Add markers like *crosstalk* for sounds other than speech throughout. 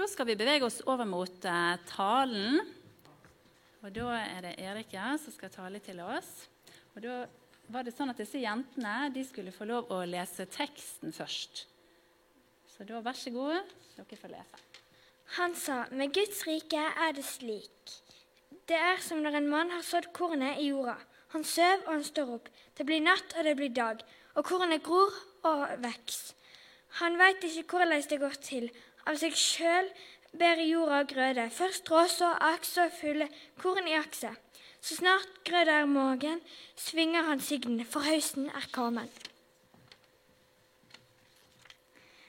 Da skal vi bevege oss over mot uh, talen. Og Da er det Erik ja, som skal tale til oss. Og Da var det sånn at disse jentene de skulle få lov å lese teksten først. Så da, vær så god, dere får lese. Han sa, med Guds rike er det slik. Det er som når en mann har sådd kornet i jorda. Han søv, og han står opp. Det blir natt, og det blir dag. Og kornet gror og veks. Han veit ikke hvordan det går til. Av seg sjøl bærer jorda grøde. Først råså, aks og fulle korn i akse. Så snart grøda er mogen, svinger han sigden, for høsten er kommet.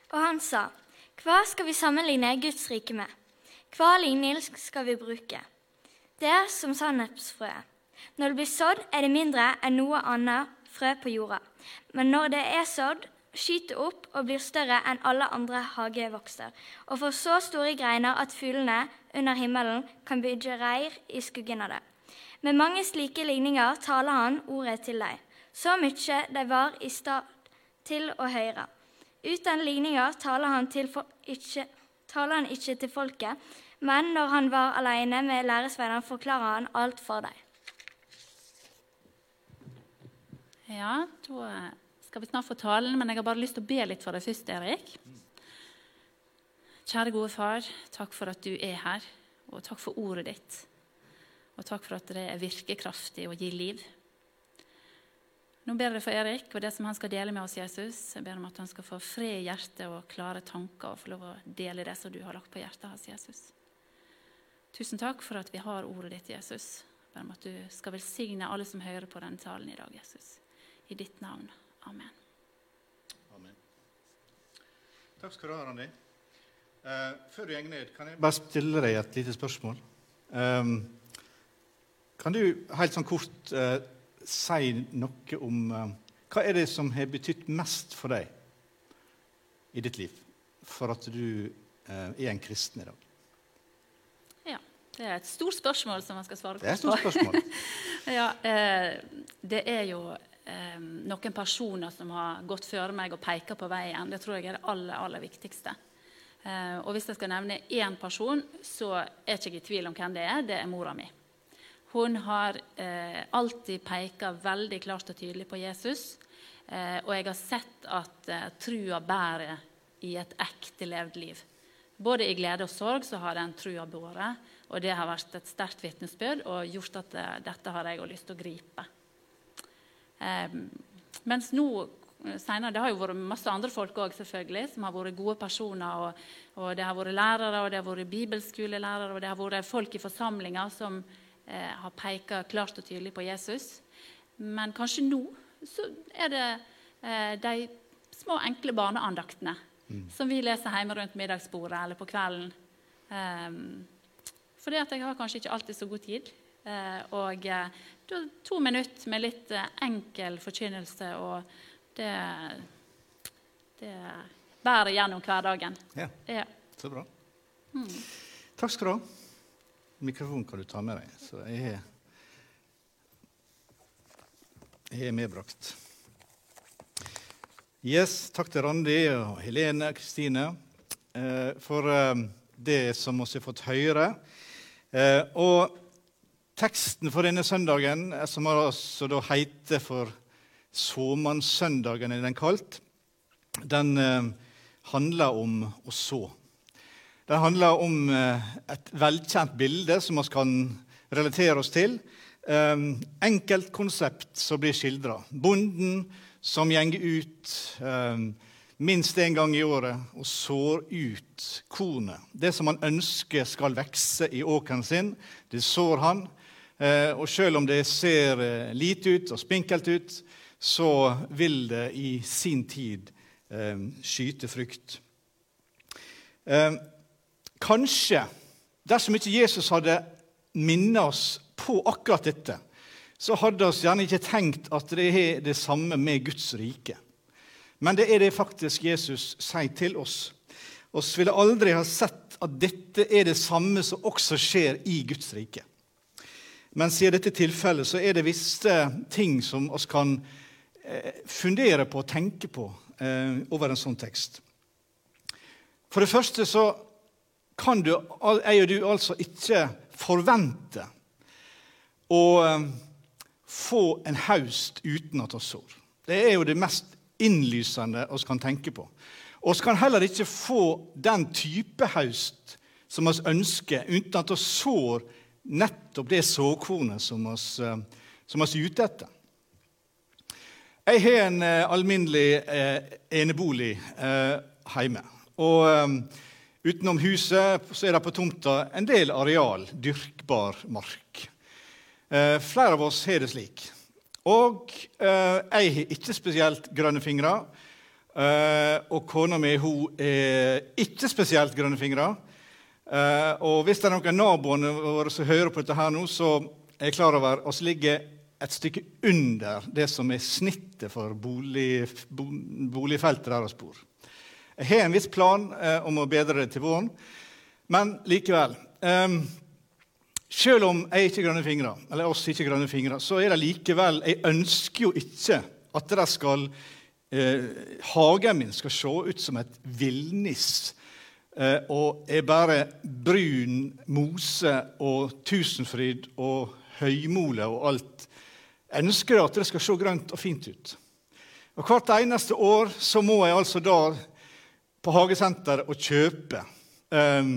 Og han sa, Hva skal vi sammenligne Guds rike med? Hva lignelse skal vi bruke? Det er som sannhetsfrøet. Når det blir sådd, er det mindre enn noe annet frø på jorda. Men når det er sådd, skyter opp og blir større enn alle andre hagevokster, og får så store greiner at fuglene under himmelen kan bygge reir i skuggen av det. Med mange slike ligninger taler han ordet til deg, så mye de var i stad til å høre. Uten ligninger taler han, ikke, taler han ikke til folket, men når han var alene med læresveinene, forklarer han alt for dem. Ja, da skal vi snart få talen, men jeg har bare lyst til å be litt for deg først, Erik. Kjære gode far, takk for at du er her, og takk for ordet ditt. Og takk for at det er virkekraftig og gir liv. Nå ber jeg for Erik og det som han skal dele med oss, Jesus. Jeg ber om at han skal få fred i hjertet og klare tanker og få lov å dele det som du har lagt på hjertet hans, Jesus. Tusen takk for at vi har ordet ditt, Jesus. Jeg ber om at du skal velsigne alle som hører på denne talen i dag, Jesus. I ditt navn. Amen. Amen. Takk skal du ha, Randi. Uh, før du går ned, kan jeg bare stille deg et lite spørsmål? Um, kan du helt sånn kort uh, si noe om uh, Hva er det som har betydd mest for deg i ditt liv for at du er en kristen i dag? Ja, det er et stort spørsmål som man skal svare på. Det er et stort spørsmål. *laughs* ja, det er jo noen personer som har gått før meg og peka på veien. Det tror jeg er det aller, aller viktigste. Eh, og hvis jeg skal nevne én person, så er jeg ikke i tvil om hvem det er. Det er mora mi. Hun har eh, alltid peka veldig klart og tydelig på Jesus. Eh, og jeg har sett at eh, trua bærer i et ekte levd liv. Både i glede og sorg så har den trua båret. Og det har vært et sterkt vitnesbyrd og gjort at dette har jeg lyst til å gripe. Um, mens nå eh, senere, Det har jo vært masse andre folk også, selvfølgelig, som har vært gode personer. Og, og, Det har vært lærere, og det har vært bibelskolelærere og det har vært folk i forsamlinger som eh, har pekt klart og tydelig på Jesus. Men kanskje nå så er det eh, de små, enkle barneandaktene mm. som vi leser hjemme rundt middagsbordet eller på kvelden. Um, fordi at jeg har kanskje ikke alltid så god tid. Eh, og eh, to minutter med litt eh, enkel forkynnelse, og det, det bærer gjennom hverdagen. Ja, ja. Så bra. Mm. Takk skal du ha. Mikrofonen kan du ta med deg. Så jeg jeg er medbrakt. Yes, takk til Randi og Helene og Kristine for det som vi har fått høre. Og Teksten for denne søndagen, eh, som altså da heter for såmannssøndagen, er den kalt, den eh, handler om å så. Den handler om eh, et velkjent bilde som vi kan relatere oss til. Enkelt konsept som blir skildra. Bonden som gjenger ut minst én gang i året og sår ut kornet. Det som han ønsker skal vokse i åkeren sin, det sår han. Eh, og selv om det ser eh, lite ut og spinkelt ut, så vil det i sin tid eh, skyte frukt. Kanskje, dersom ikke Jesus hadde minnet oss på akkurat dette, så hadde vi gjerne ikke tenkt at det er det samme med Guds rike. Men det er det faktisk Jesus sier til oss. Vi ville aldri ha sett at dette er det samme som også skjer i Guds rike. Men i dette tilfellet så er det visse ting som vi kan eh, fundere på og tenke på eh, over en sånn tekst. For det første så kan du, jeg og du altså ikke forvente å eh, få en haust uten at vi sår. Det er jo det mest innlysende vi kan tenke på. Vi kan heller ikke få den type haust som vi ønsker, uten at vi sår nettopp det såkornet som vi, eh, som vi er ute etter. Jeg har en uh, alminnelig eh, enebolig eh, hjemme. Og eh, utenom huset så er det på tomta en del areal, dyrkbar mark. flere av oss har det slik. Og jeg har ikke spesielt grønne fingre. og kona mi hun er ikke spesielt grønne fingre. Og hvis det er noen naboene våre som hører på dette her nå, så er jeg klar over vi ligger et stykke under det som er snittet for bolig, boligfeltet der vi bor. Jeg har en viss plan eh, om å bedre det til våren, men likevel Um, Selv om jeg ikke grønne fingre, eller oss ikke grønne fingre, så er det likevel Jeg ønsker jo ikke at det skal, eh, hagen min skal se ut som et villnis eh, og er bare brun mose og tusenfryd og høymole og alt jeg ønsker at det skal se grønt og fint ut. Og Hvert eneste år så må jeg altså da på hagesenteret og kjøpe um,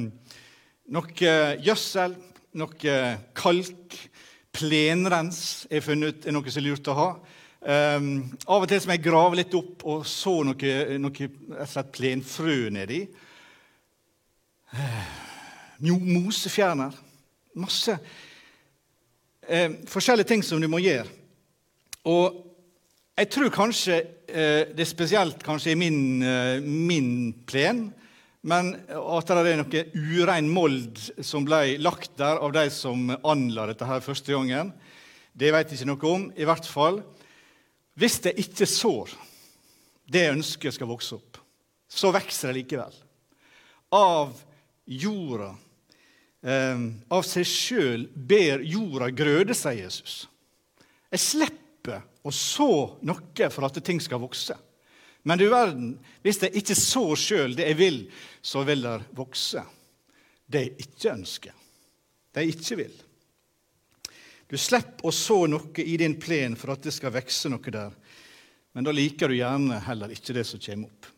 noe gjødsel, noe kalk, plenrens er funnet ut er noe som er lurt å ha. Um, av og til må jeg grave litt opp og så noe, noe plenfrø nedi. Uh, mosefjerner. Masse eh, forskjellige ting som du må gjøre. Og jeg tror kanskje eh, det er spesielt kanskje i min, eh, min plen, men at det er noe urein mold som ble lagt der av de som anla dette her første gangen, det vet jeg ikke noe om. I hvert fall hvis det ikke sår det ønsket skal vokse opp, så vokser det likevel. Av jorda. Eh, av seg sjøl ber jorda grøde, sier Jesus. Jeg slipper å så noe for at ting skal vokse. Men du verden, hvis jeg ikke sår sjøl det jeg vil, så vil det vokse. Det jeg ikke ønsker. Det jeg ikke vil. Du slipper å så noe i din plen for at det skal vokse noe der. Men da liker du gjerne heller ikke det som kommer opp.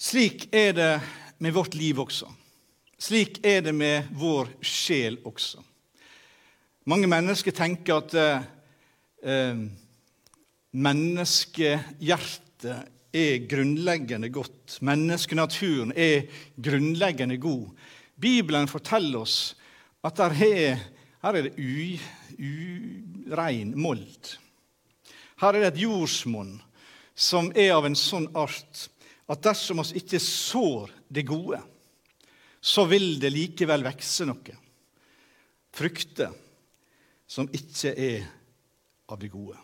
Slik er det med vårt liv også. Slik er det med vår sjel også. Mange mennesker tenker at eh, eh, menneskehjertet er grunnleggende godt. Menneskenaturen er grunnleggende god. Bibelen forteller oss at her er, her er det urein mold. Her er det et jordsmonn som er av en sånn art at dersom vi ikke sår det gode, så vil det likevel vokse noe. Frukter som ikke er av det gode.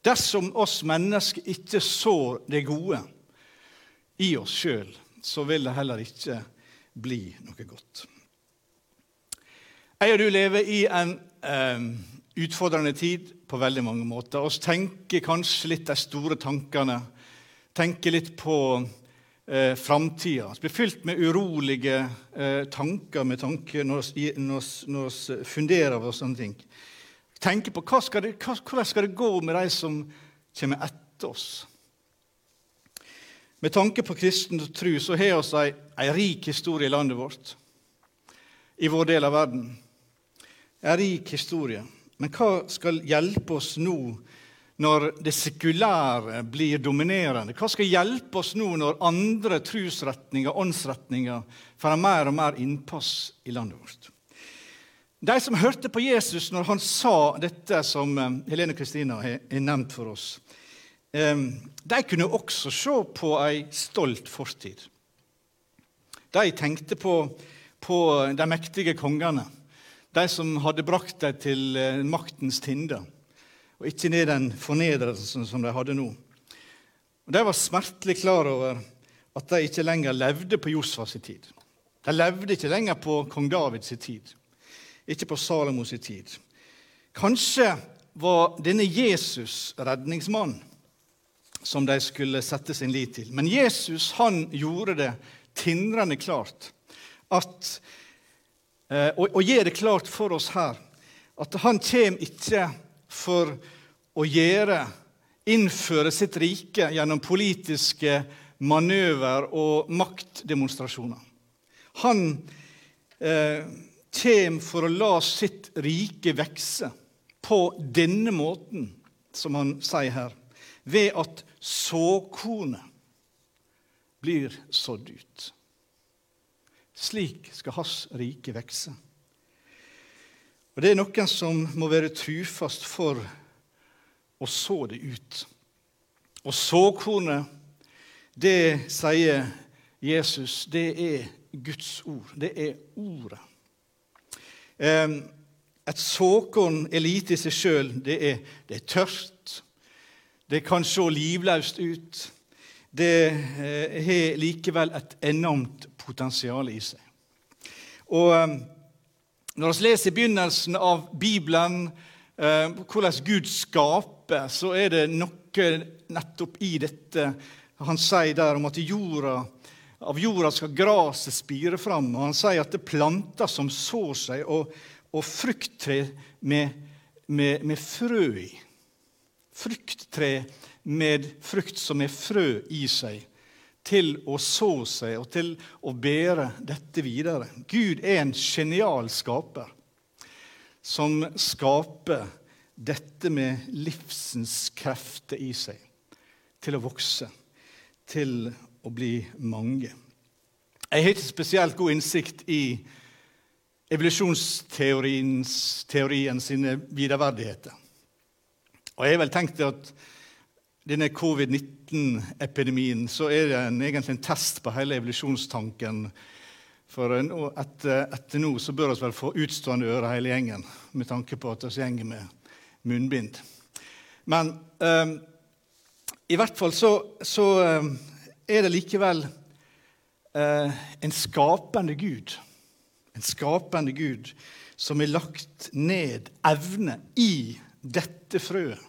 Dersom oss mennesker ikke sår det gode i oss sjøl, så vil det heller ikke bli noe godt. Jeg og du lever i en eh, utfordrende tid på veldig mange måter. Vi tenker kanskje litt de store tankene, tenker litt på eh, framtida. Vi blir fylt med urolige eh, tanker med tanke når vi funderer over sånne ting Tenker på skal det, hva, hvordan skal det gå med de som kommer etter oss. Med tanke på kristen tro så har vi ei, ei rik historie i landet vårt, i vår del av verden. En rik historie. Men hva skal hjelpe oss nå når det sekulære blir dominerende? Hva skal hjelpe oss nå når andre trosretninger, åndsretninger, får mer og mer innpass i landet vårt? De som hørte på Jesus når han sa dette som eh, Helene Kristina har nevnt for oss, eh, de kunne også se på ei stolt fortid. De tenkte på, på de mektige kongene, de som hadde brakt dem til eh, maktens tinder, og ikke ned den fornedrelsen som de hadde nå. Og De var smertelig klar over at de ikke lenger levde på Josfas tid. De levde ikke lenger på kong Davids tid ikke på Salomos tid. Kanskje var denne Jesus redningsmann som de skulle sette sin lit til. Men Jesus han gjorde det tindrende klart at, eh, og, og gjør det klart for oss her at han kommer ikke for å gjøre, innføre sitt rike gjennom politiske manøver og maktdemonstrasjoner. Han eh, kommer for å la sitt rike vekse på denne måten, som han sier her, ved at såkornet blir sådd ut. Slik skal hans rike vekse. Og Det er noen som må være trufast for å så det ut. Og såkornet, det sier Jesus, det er Guds ord. Det er ordet. Et såkorn er lite i seg sjøl. Det, det, er tørt. Det kan se livløst ut. Det eh, har likevel et enormt potensial i seg. Og når vi leser i begynnelsen av Bibelen eh, hvordan Gud skaper, så er det noe nettopp i dette han sier der om at jorda, av jorda skal gresset spire fram. Og han sier at det er planter som sår seg, og, og frukttre med, med, med frø i. Frukttre med frukt som er frø i seg til å så seg og til å bære dette videre. Gud er en genial skaper som skaper dette med livsens krefter i seg til å vokse, til å bli mange. Jeg har ikke spesielt god innsikt i evolusjonsteorien sine videreverdigheter. Og jeg har vel tenkt at denne covid-19-epidemien, så er det en, egentlig en test på hele evolusjonstanken. For etter, etter nå så bør vi vel få utstående ører hele gjengen, med tanke på at vi gjenger med munnbind. Men eh, i hvert fall så, så eh, er det likevel eh, en skapende Gud. En skapende Gud som har lagt ned evne i dette frøet,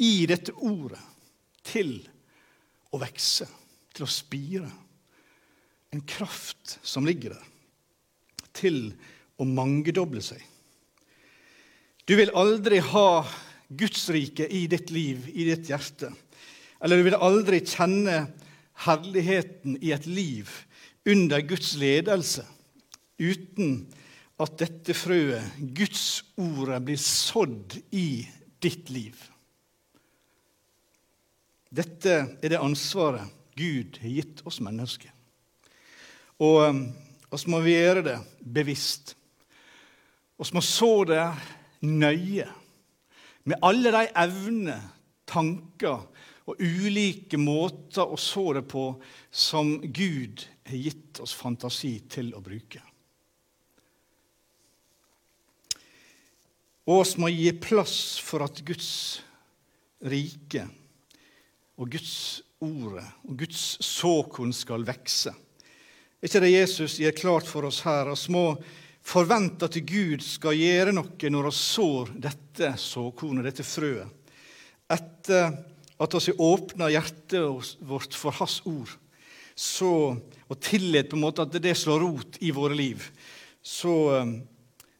i dette ordet til å vokse, til å spire. En kraft som ligger der, til å mangedoble seg. Du vil aldri ha Guds rike i ditt liv, i ditt hjerte. Eller du vil aldri kjenne herligheten i et liv under Guds ledelse uten at dette frøet, Guds ordet, blir sådd i ditt liv. Dette er det ansvaret Gud har gitt oss mennesker. Og vi må vi gjøre det bevisst. Vi må så det nøye, med alle de evner, tanker og ulike måter å så det på som Gud har gitt oss fantasi til å bruke. Og vi må gi plass for at Guds rike og Guds ordet og Guds såkorn skal vekse. Er ikke det Jesus gir klart for oss her? Vi må forvente at Gud skal gjøre noe når vi sår dette såkornet, dette frøet. Etter at vi åpner hjertet vårt for Hans ord så, og tillit på en måte at det slår rot i våre liv, så um,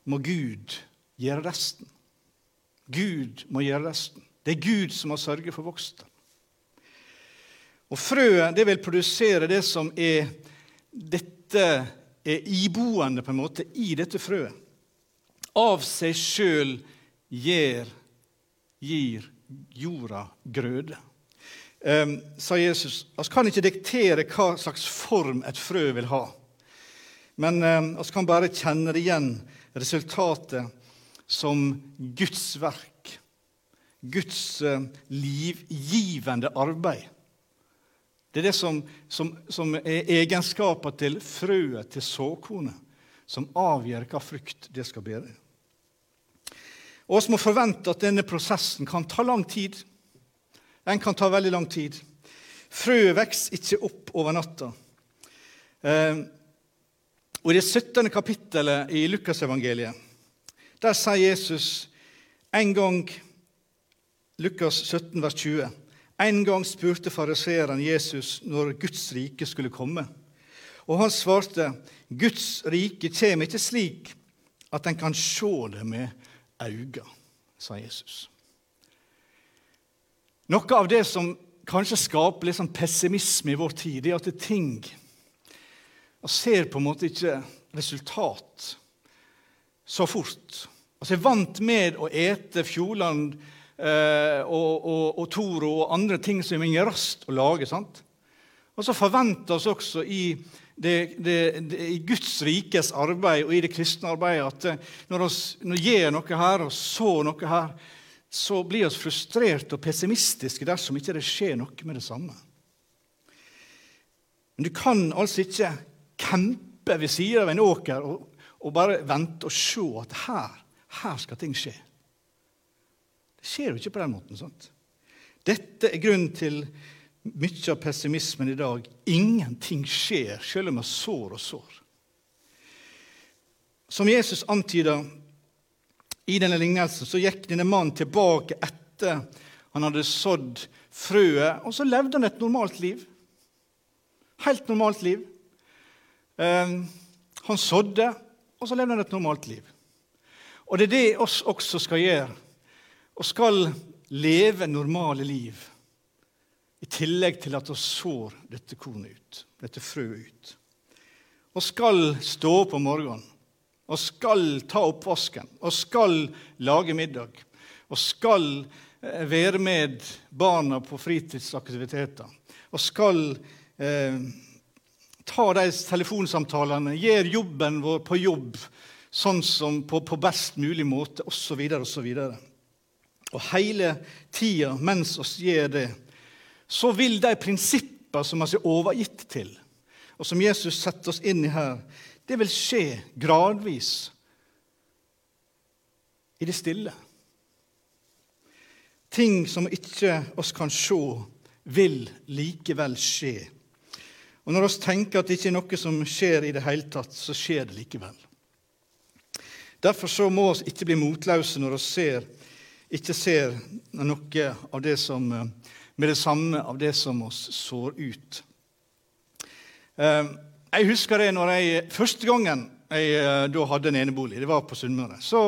må Gud gjøre resten. Gud må gjøre resten. Det er Gud som har sørget for voksten. Og frøet det vil produsere det som er dette er iboende på en måte i dette frøet. Av seg sjøl gir, gir jorda grøde. Um, sa Jesus. Vi kan ikke diktere hva slags form et frø vil ha. Men um, vi kan bare kjenne igjen, resultatet, som Guds verk. Guds uh, livgivende arbeid. Det er det som, som, som er egenskaper til frøet, til såkornet, som avgjør hva frukt det skal bære. Og Vi må forvente at denne prosessen kan ta lang tid. Den kan ta veldig lang tid. Frøet vokser ikke opp over natta. Eh, og I det 17. kapittelet i Lukasevangeliet der sier Jesus en gang Lukas 17, vers 20 en gang spurte fariseeren Jesus når Guds rike skulle komme. Og han svarte, Guds rike kommer ikke slik at en kan se det med øynene, sa Jesus. Noe av det som kanskje skaper litt sånn pessimisme i vår tid, er at ting og ser på en måte ikke resultat så fort. Altså, jeg er vant med å ete Fjordland eh, og, og, og, Toro og andre ting som er raskt å lage. sant? Og så forventer vi også i, det, det, det, i Guds rikes arbeid og i det kristne arbeidet at eh, når vi gjør noe her og så noe her, så blir vi frustrerte og pessimistiske dersom ikke det skjer noe med det samme. Men du kan altså ikke campe ved siden av en åker og, og bare vente og se at her, her skal ting skje. Det skjer jo ikke på den måten. sant? Dette er grunnen til mye av pessimismen i dag. Ingenting skjer, selv om vi sår og sår. Som Jesus antyda i denne lignelsen, så gikk denne mannen tilbake etter han hadde sådd frøet, og så levde han et normalt liv. Helt normalt liv. Ehm, han sådde, og så levde han et normalt liv. Og det er det oss også skal gjøre. Og skal leve normale liv. I tillegg til at vi sår dette kornet ut, dette frøet ut. Og skal stå opp om morgenen, og skal ta oppvasken, og skal lage middag, og skal eh, være med barna på fritidsaktiviteter, og skal eh, ta de telefonsamtalene, gjør jobben vår på jobb sånn som på, på best mulig måte, osv., osv. Og, hele tida mens oss gjør det, så vil de prinsipper som vi er overgitt til, og som Jesus setter oss inn i her, det vil skje gradvis i det stille. Ting som ikke oss kan se, vil likevel skje og når vi tenker at det ikke er noe som skjer i det hele tatt, så skjer det likevel. Derfor så må vi ikke bli motløse når vi ser, ikke ser noe av det som, med det samme av det som oss sår ut. Eh, jeg husker det når jeg, første gangen jeg eh, da hadde en enebolig. Det var på Sunnmøre. Så,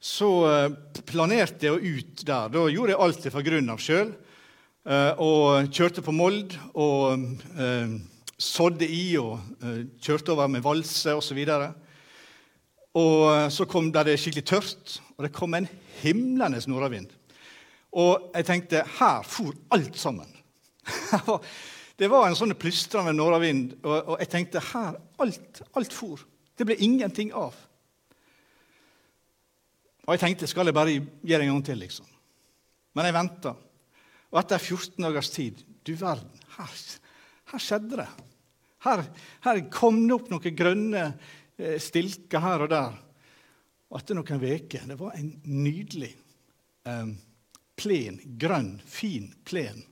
så eh, planerte jeg ut der. Da gjorde jeg alt fra grunnen av sjøl. Eh, og kjørte på Mold og eh, sådde i og eh, kjørte over med valse osv. Og, og eh, så kom det skikkelig tørt, og det kom en himlende nordavind. Og jeg tenkte her for alt sammen. *laughs* det var en sånn plystrende nordavind, og, og jeg tenkte her alt, alt for. Det ble ingenting av. Og jeg tenkte skal jeg bare gjøre en gang til, liksom. Men jeg venta. Og etter 14 dagers tid Du verden, her, her skjedde det. Her, her, kom det opp noen grønne eh, stilker her og der. Og etter noen uker Det var en nydelig eh, plen, grønn, fin plen.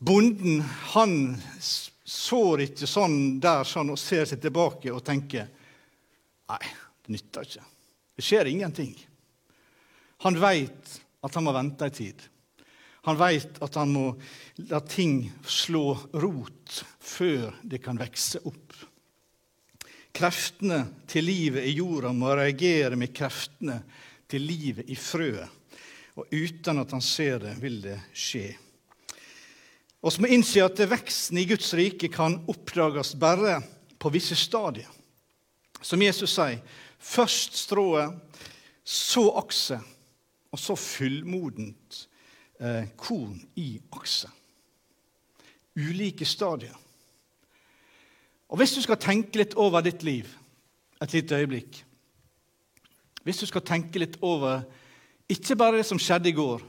Bonden han sår ikke sånn der sånn og ser seg tilbake og tenker Nei, det nytter ikke. Det skjer ingenting. Han veit at han må vente ei tid. Han veit at han må la ting slå rot før det kan vokse opp. Kreftene til livet i jorda må reagere med kreftene til livet i frøet. Og uten at han ser det, vil det skje. Vi må innse at veksten i Guds rike kan oppdages bare på visse stadier. Som Jesus sier, først strået, så akse, og så fullmodent eh, korn i akse. Ulike stadier. Og Hvis du skal tenke litt over ditt liv et lite øyeblikk Hvis du skal tenke litt over ikke bare det som skjedde i går,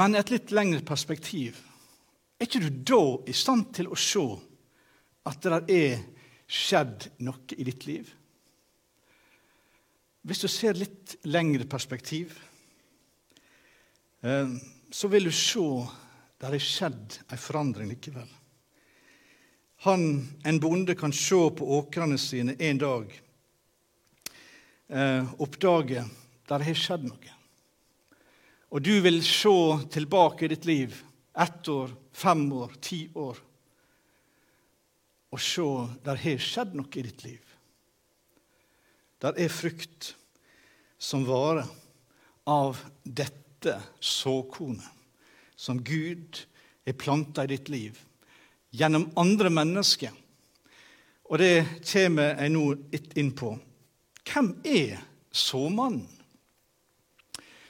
men et litt lengre perspektiv, er ikke du da i stand til å se at det er skjedd noe i ditt liv? Hvis du ser litt lengre perspektiv, eh, så vil du se der det er skjedd en forandring likevel. Han, En bonde kan se på åkrene sine en dag, eh, oppdage der har skjedd noe. Og du vil se tilbake i ditt liv ett år, fem år, ti år. og se der har skjedd noe i ditt liv. Der er frukt som varer av dette såkornet som Gud er planta i ditt liv gjennom andre mennesker. Og det kommer jeg nå litt inn på. Hvem er såmannen?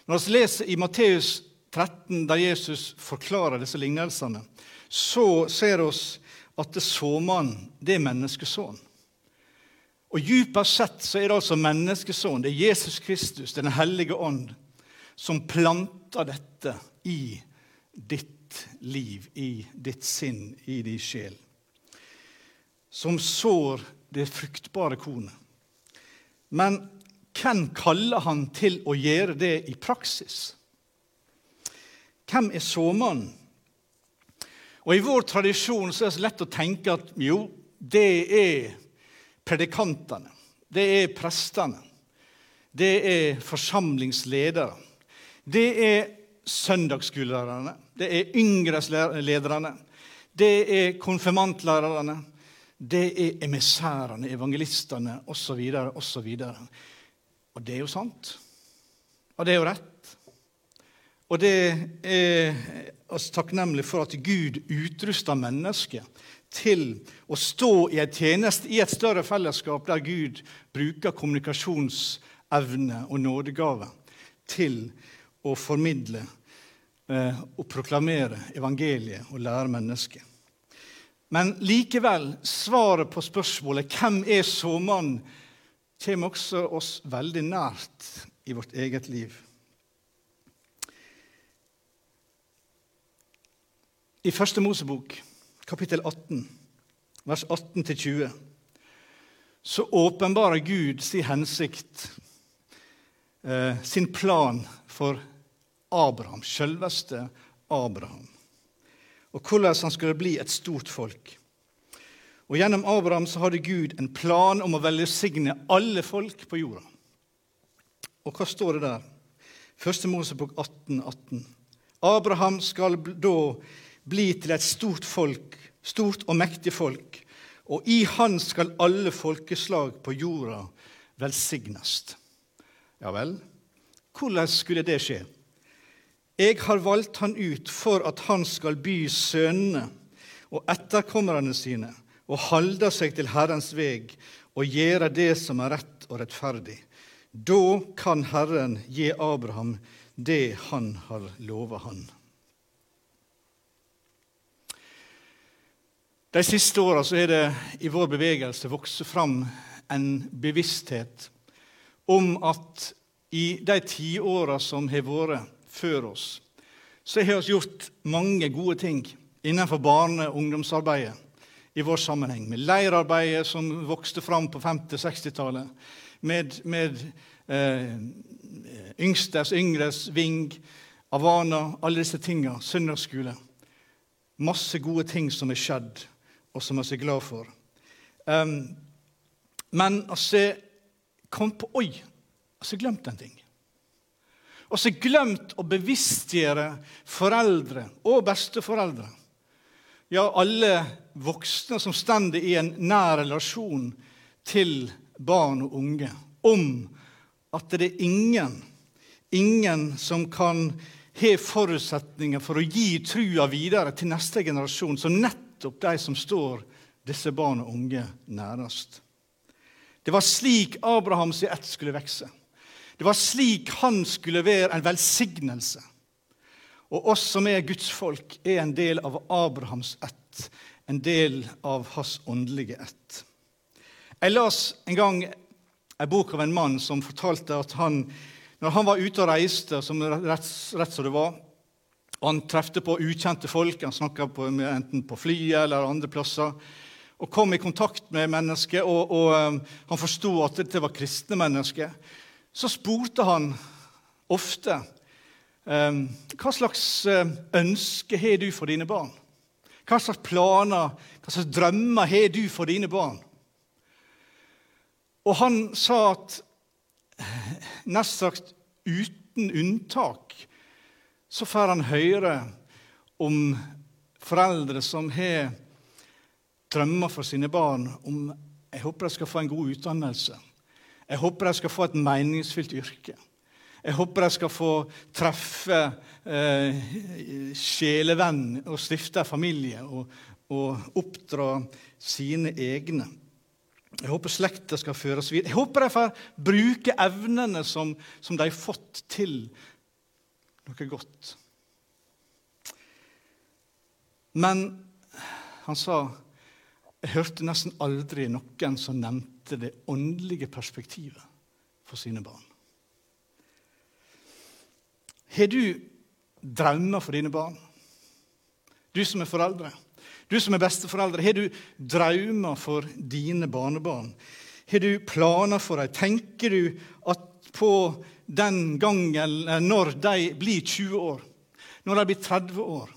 Når vi leser i Matteus 13, der Jesus forklarer disse lignelsene, så ser vi at såmannen det er menneskesønnen. Og Djupest sett så er det altså menneskesønnen, det er Jesus Kristus, Den hellige ånd, som planter dette i ditt liv, i ditt sinn, i din sjel. Som sår det fruktbare kornet. Men hvem kaller han til å gjøre det i praksis? Hvem er såmannen? Og I vår tradisjon så er det så lett å tenke at jo, det er predikantene. Det er prestene. Det er forsamlingsledere. Det er søndagsskolelærerne. Det er yngreslederne. Det er konfirmantlærerne. Det er emissærene, evangelistene osv. osv. Og det er jo sant. Og det er jo rett. Og det er oss takknemlig for at Gud utruster mennesket til å stå i en tjeneste i et større fellesskap der Gud bruker kommunikasjonsevne og nådegave til å formidle eh, og proklamere evangeliet og lære mennesket. Men likevel, svaret på spørsmålet 'Hvem er såmannen?' kommer også oss veldig nært i vårt eget liv. I Første Mosebok, kapittel 18, vers 18-20, så åpenbarer Gud sin hensikt, eh, sin plan for Abraham, selveste Abraham, og hvordan han skulle bli et stort folk. Og Gjennom Abraham så hadde Gud en plan om å velsigne alle folk på jorda. Og hva står det der? Første Mosebok 18, 18. Abraham skal da bli til et stort folk, stort og mektig folk, og i han skal alle folkeslag på jorda velsignes. Ja vel, hvordan skulle det skje? Jeg har valgt han ut for at han skal by sønnene og etterkommerne sine og holde seg til Herrens veg og gjøre det som er rett og rettferdig. Da kan Herren gi Abraham det han har lova han. De siste åra er det i vår bevegelse vokst fram en bevissthet om at i de tiåra som har vært før oss, så har vi gjort mange gode ting innenfor barne- og ungdomsarbeidet i vår sammenheng. Med leirarbeidet som vokste fram på 50-60-tallet. Med, med eh, yngstes, yngres, Ving, Avana, alle disse tinga. Søndagsskole. Masse gode ting som er skjedd, og som vi er glad for. Um, men altså kom på Oi, altså glemt en ting. Og så glemt å bevisstgjøre foreldre og besteforeldre. Ja, alle voksne som står i en nær relasjon til barn og unge, om at det er ingen, ingen som kan ha forutsetninger for å gi trua videre til neste generasjon, som nettopp de som står disse barn og unge nærest. Det var slik Abrahams ett skulle vokse. Det var slik han skulle være en velsignelse. Og oss som er Guds folk, er en del av Abrahams ett, en del av hans åndelige ett. Jeg las en gang en bok av en mann som fortalte at han, når han var ute og reiste, som rett, rett som det var, og han trefte på ukjente folk, han snakka enten på flyet eller andre plasser, og kom i kontakt med mennesker, og, og um, han forsto at dette var kristne mennesker, så spurte han ofte um, hva slags um, ønske har du for dine barn? Hva slags planer, hva slags drømmer har du for dine barn? Og han sa at nest sagt uten unntak så får han høre om foreldre som har drømmer for sine barn om jeg håper de skal få en god utdannelse. Jeg håper de skal få et meningsfylt yrke. Jeg håper de skal få treffe eh, sjelevenn og stifte familie og, og oppdra sine egne. Jeg håper slekta skal føres videre. Jeg håper de får bruke evnene som, som de har fått, til noe godt. Men han sa jeg hørte nesten aldri noen som nevnte det åndelige perspektivet for sine barn. Har du drømmer for dine barn? Du som er foreldre, du som er besteforeldre, har du drømmer for dine barnebarn? Har du planer for dem? Tenker du at på den gangen når de blir 20 år, når de blir 30 år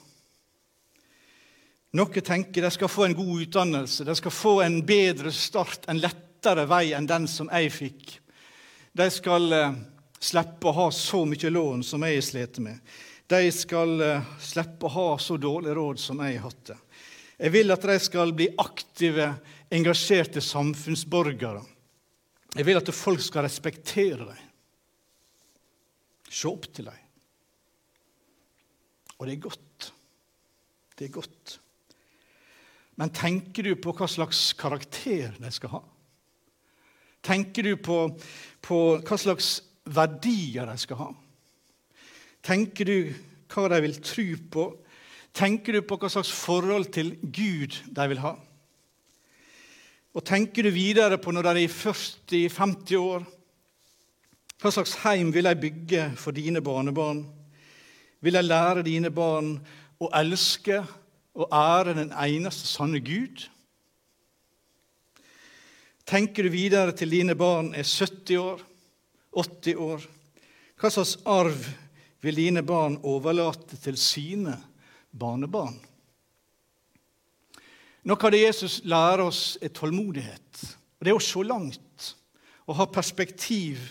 Noen tenker de skal få en god utdannelse, de skal få en bedre start, en lettere vei enn den som jeg fikk. De skal eh, slippe å ha så mye lån som jeg har med. De skal eh, slippe å ha så dårlig råd som jeg har hatt det. Jeg vil at de skal bli aktive, engasjerte samfunnsborgere. Jeg vil at folk skal respektere dem, se opp til dem. Og det er godt. Det er godt. Men tenker du på hva slags karakter de skal ha? Tenker du på, på hva slags verdier de skal ha? Tenker du hva de vil tro på? Tenker du på hva slags forhold til Gud de vil ha? Og tenker du videre på når de er i 40-50 år? Hva slags heim vil de bygge for dine barnebarn? Vil de lære dine barn å elske og ære den eneste sanne Gud? Tenker du videre til dine barn er 70 år, 80 år? Hva slags arv vil dine barn overlate til sine barnebarn? Noe av det Jesus lærer oss, er tålmodighet. Og Det er å se langt å ha perspektiv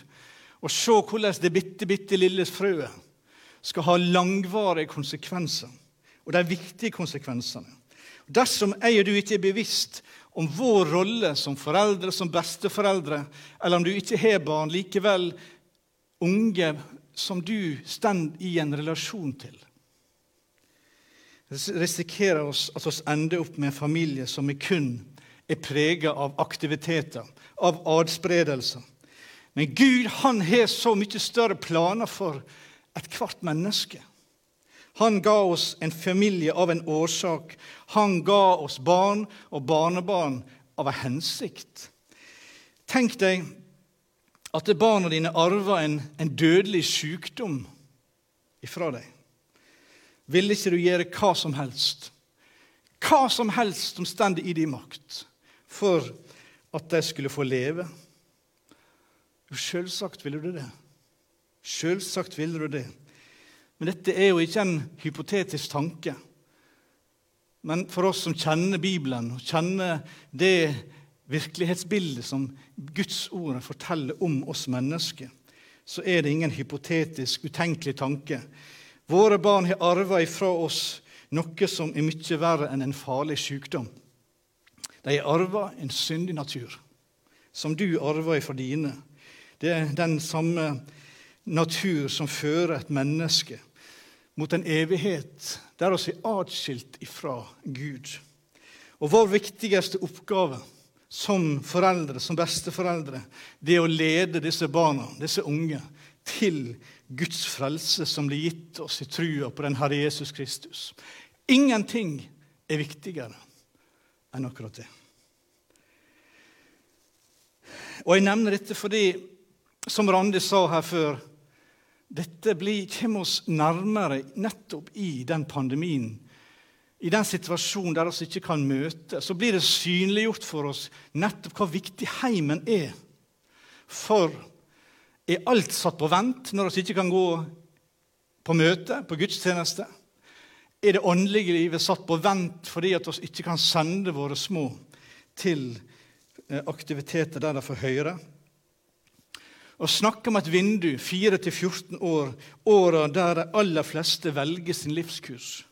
og se hvordan det bitte, bitte lille frøet skal ha langvarige konsekvenser og de viktige konsekvensene. Dersom jeg og du ikke er bevisst om vår rolle som foreldre, som besteforeldre, eller om du ikke har barn, likevel unge som du står i en relasjon til, risikerer oss at vi ender opp med en familie som er kun er preget av aktiviteter, av adspredelser. Men Gud han har så mye større planer for ethvert menneske. Han ga oss en familie av en årsak. Han ga oss barn og barnebarn av en hensikt. Tenk deg at barna dine arver en, en dødelig sykdom ifra deg. Ville ikke du gjøre hva som helst, hva som helst som står i din makt, for at de skulle få leve? Jo, selvsagt ville du det. Selvsagt ville du det. Men dette er jo ikke en hypotetisk tanke. Men for oss som kjenner Bibelen, og kjenner det virkelighetsbildet som Guds ord forteller om oss mennesker, så er det ingen hypotetisk, utenkelig tanke. Våre barn har arva ifra oss noe som er mye verre enn en farlig sykdom. De har arva en syndig natur, som du arva ifra dine. Det er den samme natur som fører et menneske mot en evighet der vi er atskilt ifra Gud. Og vår viktigste oppgave som foreldre, som besteforeldre, det er å lede disse barna, disse unge, til Guds frelse som blir gitt oss i trua på den Herre Jesus Kristus. Ingenting er viktigere enn akkurat det. Og Jeg nevner dette fordi, som Randi sa her før, dette kommer oss nærmere nettopp i den pandemien. I den situasjonen der vi ikke kan møte, så blir det synliggjort for oss nettopp hvor viktig heimen er. For er alt satt på vent når vi ikke kan gå på møte, på gudstjeneste? Er det åndelige livet satt på vent fordi at vi ikke kan sende våre små til eh, aktiviteter der de får høre? Og snakke om et vindu 4-14 år, åra der de aller fleste velger sin livskurs.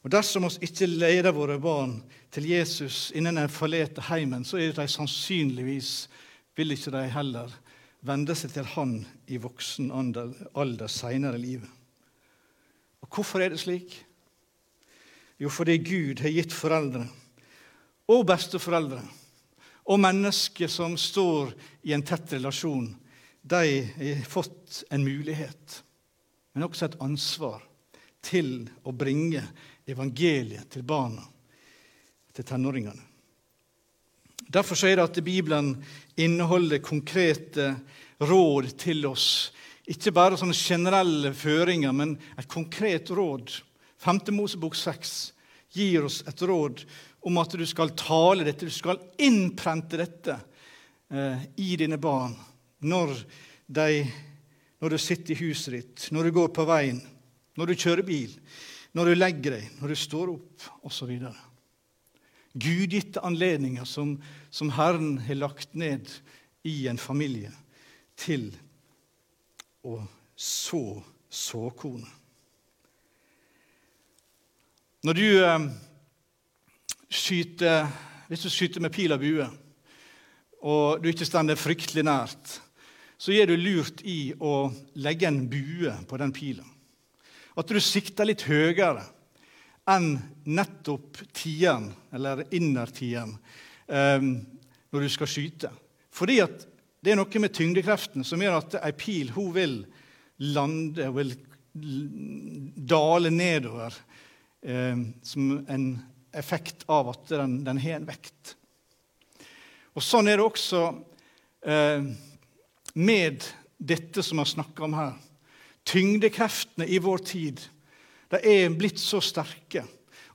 Og Dersom vi ikke leder våre barn til Jesus innen den forlete heimen, så er de sannsynligvis vil ikke de heller vende seg til Han i voksen alder seinere i livet. Og Hvorfor er det slik? Jo, fordi Gud har gitt foreldre og besteforeldre og mennesker som står i en tett relasjon, de har fått en mulighet, men også et ansvar, til å bringe evangeliet til barna, til tenåringene. Derfor er det at Bibelen inneholder konkrete råd til oss. Ikke bare sånne generelle føringer, men et konkret råd. 5. Mosebok 6 gir oss et råd om at du skal tale dette, du skal innprente dette eh, i dine barn når, de, når du sitter i huset ditt, når du går på veien, når du kjører bil, når du legger deg, når du står opp, osv. Gudgitte anledninger som, som Herren har lagt ned i en familie til å så såkornet. Når du eh, skyter Hvis du skyter med pil og bue, og du ikke står fryktelig nært, så er du lurt i å legge en bue på den pila. At du sikter litt høyere enn nettopp tieren, eller innertieren, eh, når du skal skyte. Fordi at det er noe med tyngdekreften som gjør at ei pil hun vil lande, hun vil dale nedover eh, som en effekt av at den, den, har en vekt. Og Sånn er det også eh, med dette som vi har snakka om her. Tyngdekreftene i vår tid de er blitt så sterke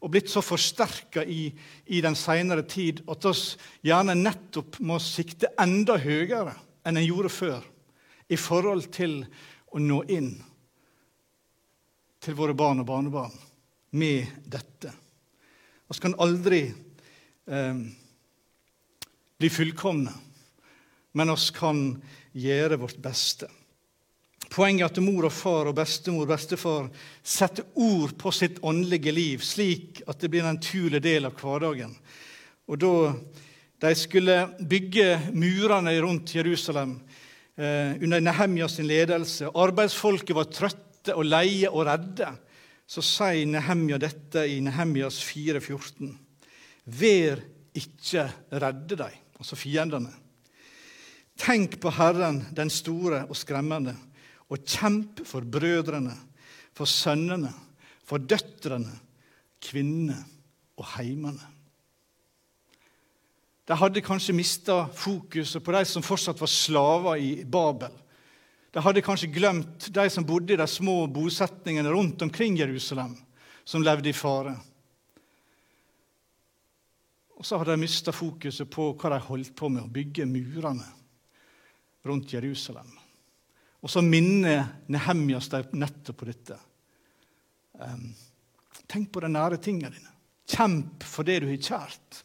og blitt så forsterka i, i, den seinere tid at vi gjerne nettopp må sikte enda høyere enn en gjorde før i forhold til å nå inn til våre barn og barnebarn med dette. Vi kan aldri eh, bli fullkomne, men vi kan gjøre vårt beste. Poenget er at mor og far og bestemor og bestefar setter ord på sitt åndelige liv, slik at det blir en naturlig del av hverdagen. Og da de skulle bygge murene rundt Jerusalem eh, under sin ledelse, arbeidsfolket var trøtte og leie og redde, så sier Nehemja dette i Nehemjas 4,14. Vær ikke redde deg, altså fiendene. Tenk på Herren, den store og skremmende, og kjemp for brødrene, for sønnene, for døtrene, kvinnene og heimene. De hadde kanskje mista fokuset på de som fortsatt var slaver i Babel. De hadde kanskje glemt de som bodde i de små bosetningene rundt omkring Jerusalem, som levde i fare. Og så hadde de mista fokuset på hva de holdt på med, å bygge murene rundt Jerusalem. Og så minner Nehemjas dem nettopp på dette. Tenk på de nære tingene dine. Kjemp for det du har kjært.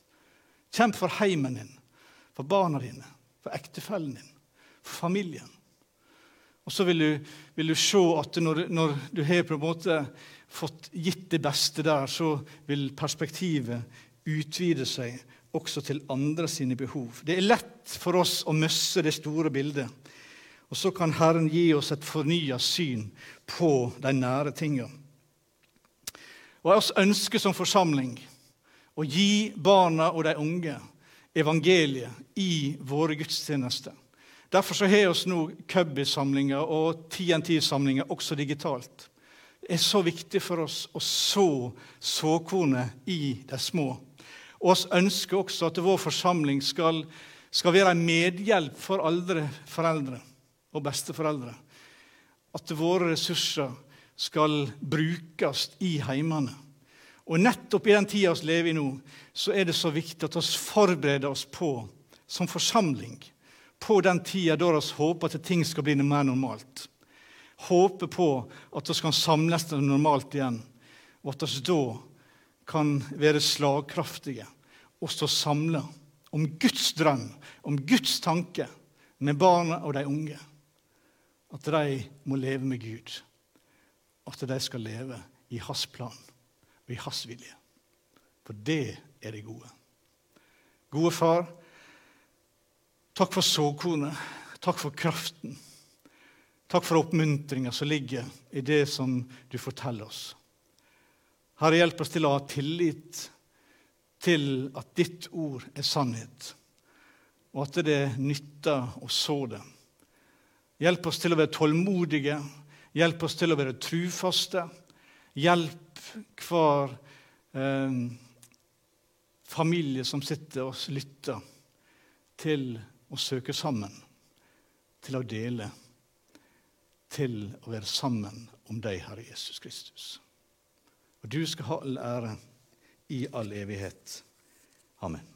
Kjemp for heimen din, for barna dine, for ektefellen din, for familien. Og så vil du, vil du se at når, når, du har på en måte fått gitt det beste der, så vil perspektivet utvide seg også til andre sine behov. Det er lett for oss å møsse det store bildet. Og så kan Herren gi oss et fornya syn på de nære tingene. Og Jeg ønsker som forsamling å gi barna og de unge evangeliet i våre gudstjenester. Derfor så har vi nå Cubby-samlinger og TNT-samlinger også digitalt. Det er så viktig for oss å så såkornet i de små. Og oss ønsker også at vår forsamling skal, skal være en medhjelp for aldre foreldre og besteforeldre. At våre ressurser skal brukes i heimene. Og nettopp i den tida vi lever i nå, så er det så viktig at vi forbereder oss på, som forsamling, på den tida da vi håper at ting skal bli mer normalt. Håper på at vi kan samles normalt igjen, og at vi da kan være slagkraftige og stå samla om Guds drøm, om Guds tanke med barna og de unge. At de må leve med Gud. At de skal leve i hans plan og i hans vilje. For det er det gode. Gode far, takk for såkornet. Takk for kraften. Takk for oppmuntringa som ligger i det som du forteller oss. Herre, hjelp oss til å ha tillit til at ditt ord er sannhet, og at det nytter å så det. Hjelp oss til å være tålmodige, hjelp oss til å være trufaste. Hjelp hver eh, familie som sitter og lytter, til å søke sammen, til å dele, til å være sammen om deg, Herre Jesus Kristus. Og du skal ha all ære i all evighet. Amen.